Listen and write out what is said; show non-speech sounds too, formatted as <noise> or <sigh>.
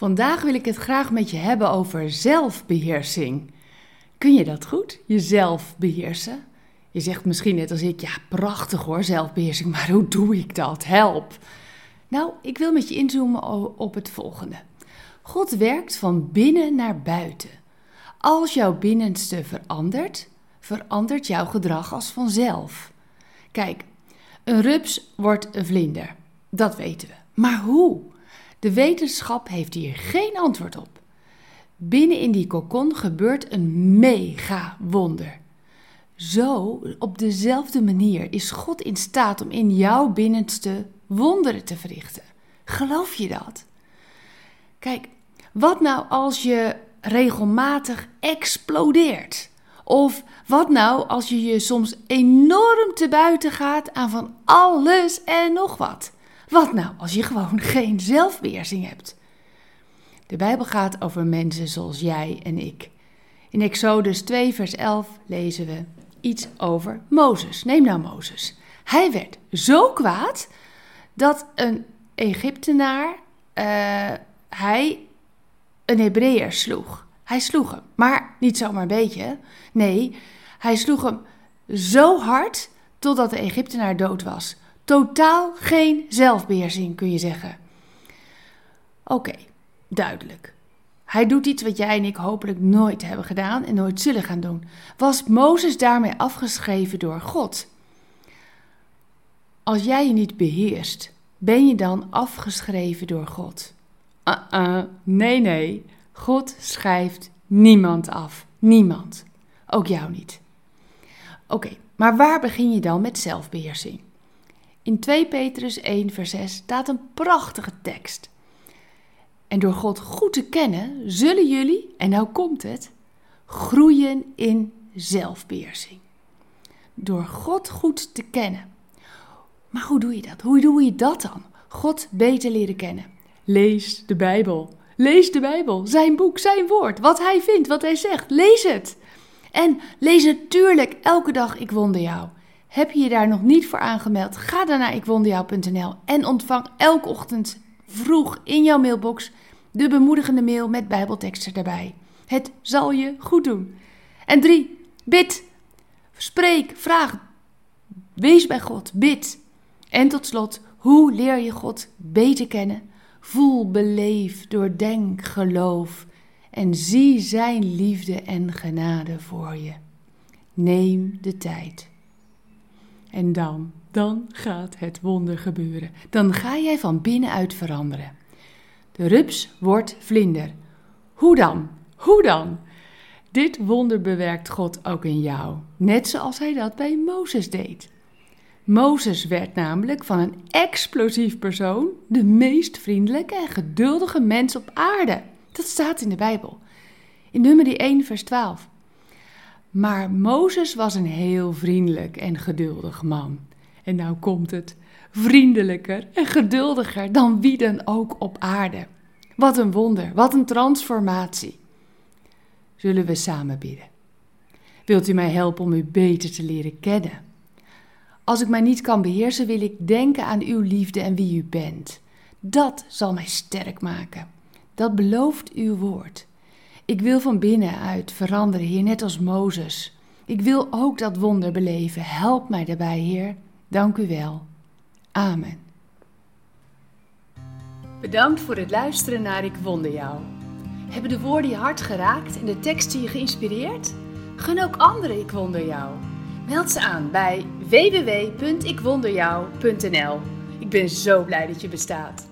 Vandaag wil ik het graag met je hebben over zelfbeheersing. Kun je dat goed, jezelf beheersen? Je zegt misschien net als ik, ja prachtig hoor, zelfbeheersing, <laughs> maar hoe doe ik dat? Help! Nou, ik wil met je inzoomen op het volgende. God werkt van binnen naar buiten. Als jouw binnenste verandert, verandert jouw gedrag als vanzelf. Kijk, een rups wordt een vlinder. Dat weten we. Maar hoe? De wetenschap heeft hier geen antwoord op. Binnen in die kokon gebeurt een mega wonder. Zo, op dezelfde manier, is God in staat om in jouw binnenste wonderen te verrichten. Geloof je dat? Kijk, wat nou als je regelmatig explodeert? Of wat nou als je je soms enorm te buiten gaat aan van alles en nog wat? Wat nou als je gewoon <laughs> geen zelfbeheersing hebt? De Bijbel gaat over mensen zoals jij en ik. In Exodus 2, vers 11 lezen we iets over Mozes. Neem nou Mozes. Hij werd zo kwaad dat een Egyptenaar uh, hij een Hebreeër sloeg. Hij sloeg hem, maar niet zomaar een beetje. Nee, hij sloeg hem zo hard totdat de Egyptenaar dood was. Totaal geen zelfbeheersing, kun je zeggen. Oké, duidelijk. Hij doet iets wat jij en ik hopelijk nooit hebben gedaan en nooit zullen gaan doen. Was Mozes daarmee afgeschreven door God? Als jij je niet beheerst, ben je dan afgeschreven door God? Uh-uh, nee, nee. God schrijft niemand af. Niemand. Ook jou niet. Oké, maar waar begin je dan met zelfbeheersing? In 2 Petrus 1, vers 6 staat een prachtige tekst. En door God goed te kennen, zullen jullie, en nou komt het, groeien in zelfbeheersing. Door God goed te kennen. Maar hoe doe je dat? Hoe doe je dat dan? God beter leren kennen. Lees de Bijbel. Lees de Bijbel, zijn boek, zijn woord, wat hij vindt, wat hij zegt. Lees het. En lees natuurlijk elke dag Ik Wonder Jou. Heb je je daar nog niet voor aangemeld? Ga dan naar ikwonderjou.nl en ontvang elke ochtend vroeg in jouw mailbox de bemoedigende mail met bijbelteksten erbij. Het zal je goed doen. En drie, bid. Spreek, vraag. Wees bij God, bid. En tot slot, hoe leer je God beter kennen? Voel, beleef, doordenk, geloof en zie Zijn liefde en genade voor je. Neem de tijd. En dan, dan gaat het wonder gebeuren. Dan ga jij van binnenuit veranderen. De rups wordt vlinder. Hoe dan? Hoe dan? Dit wonder bewerkt God ook in jou, net zoals hij dat bij Mozes deed. Mozes werd namelijk van een explosief persoon de meest vriendelijke en geduldige mens op aarde. Dat staat in de Bijbel. In nummer 1, vers 12. Maar Mozes was een heel vriendelijk en geduldig man. En nou komt het, vriendelijker en geduldiger dan wie dan ook op aarde. Wat een wonder, wat een transformatie. Zullen we samen bidden? Wilt u mij helpen om u beter te leren kennen? Als ik mij niet kan beheersen, wil ik denken aan uw liefde en wie u bent. Dat zal mij sterk maken. Dat belooft uw woord. Ik wil van binnenuit veranderen, Heer, net als Mozes. Ik wil ook dat wonder beleven. Help mij daarbij, Heer. Dank u wel. Amen. Bedankt voor het luisteren naar Ik Wonder Jou. Hebben de woorden je hart geraakt en de teksten je geïnspireerd? Gun ook anderen Ik Wonder Jou. Meld ze aan bij www.ikwonderjou.nl. Ik ben zo blij dat je bestaat.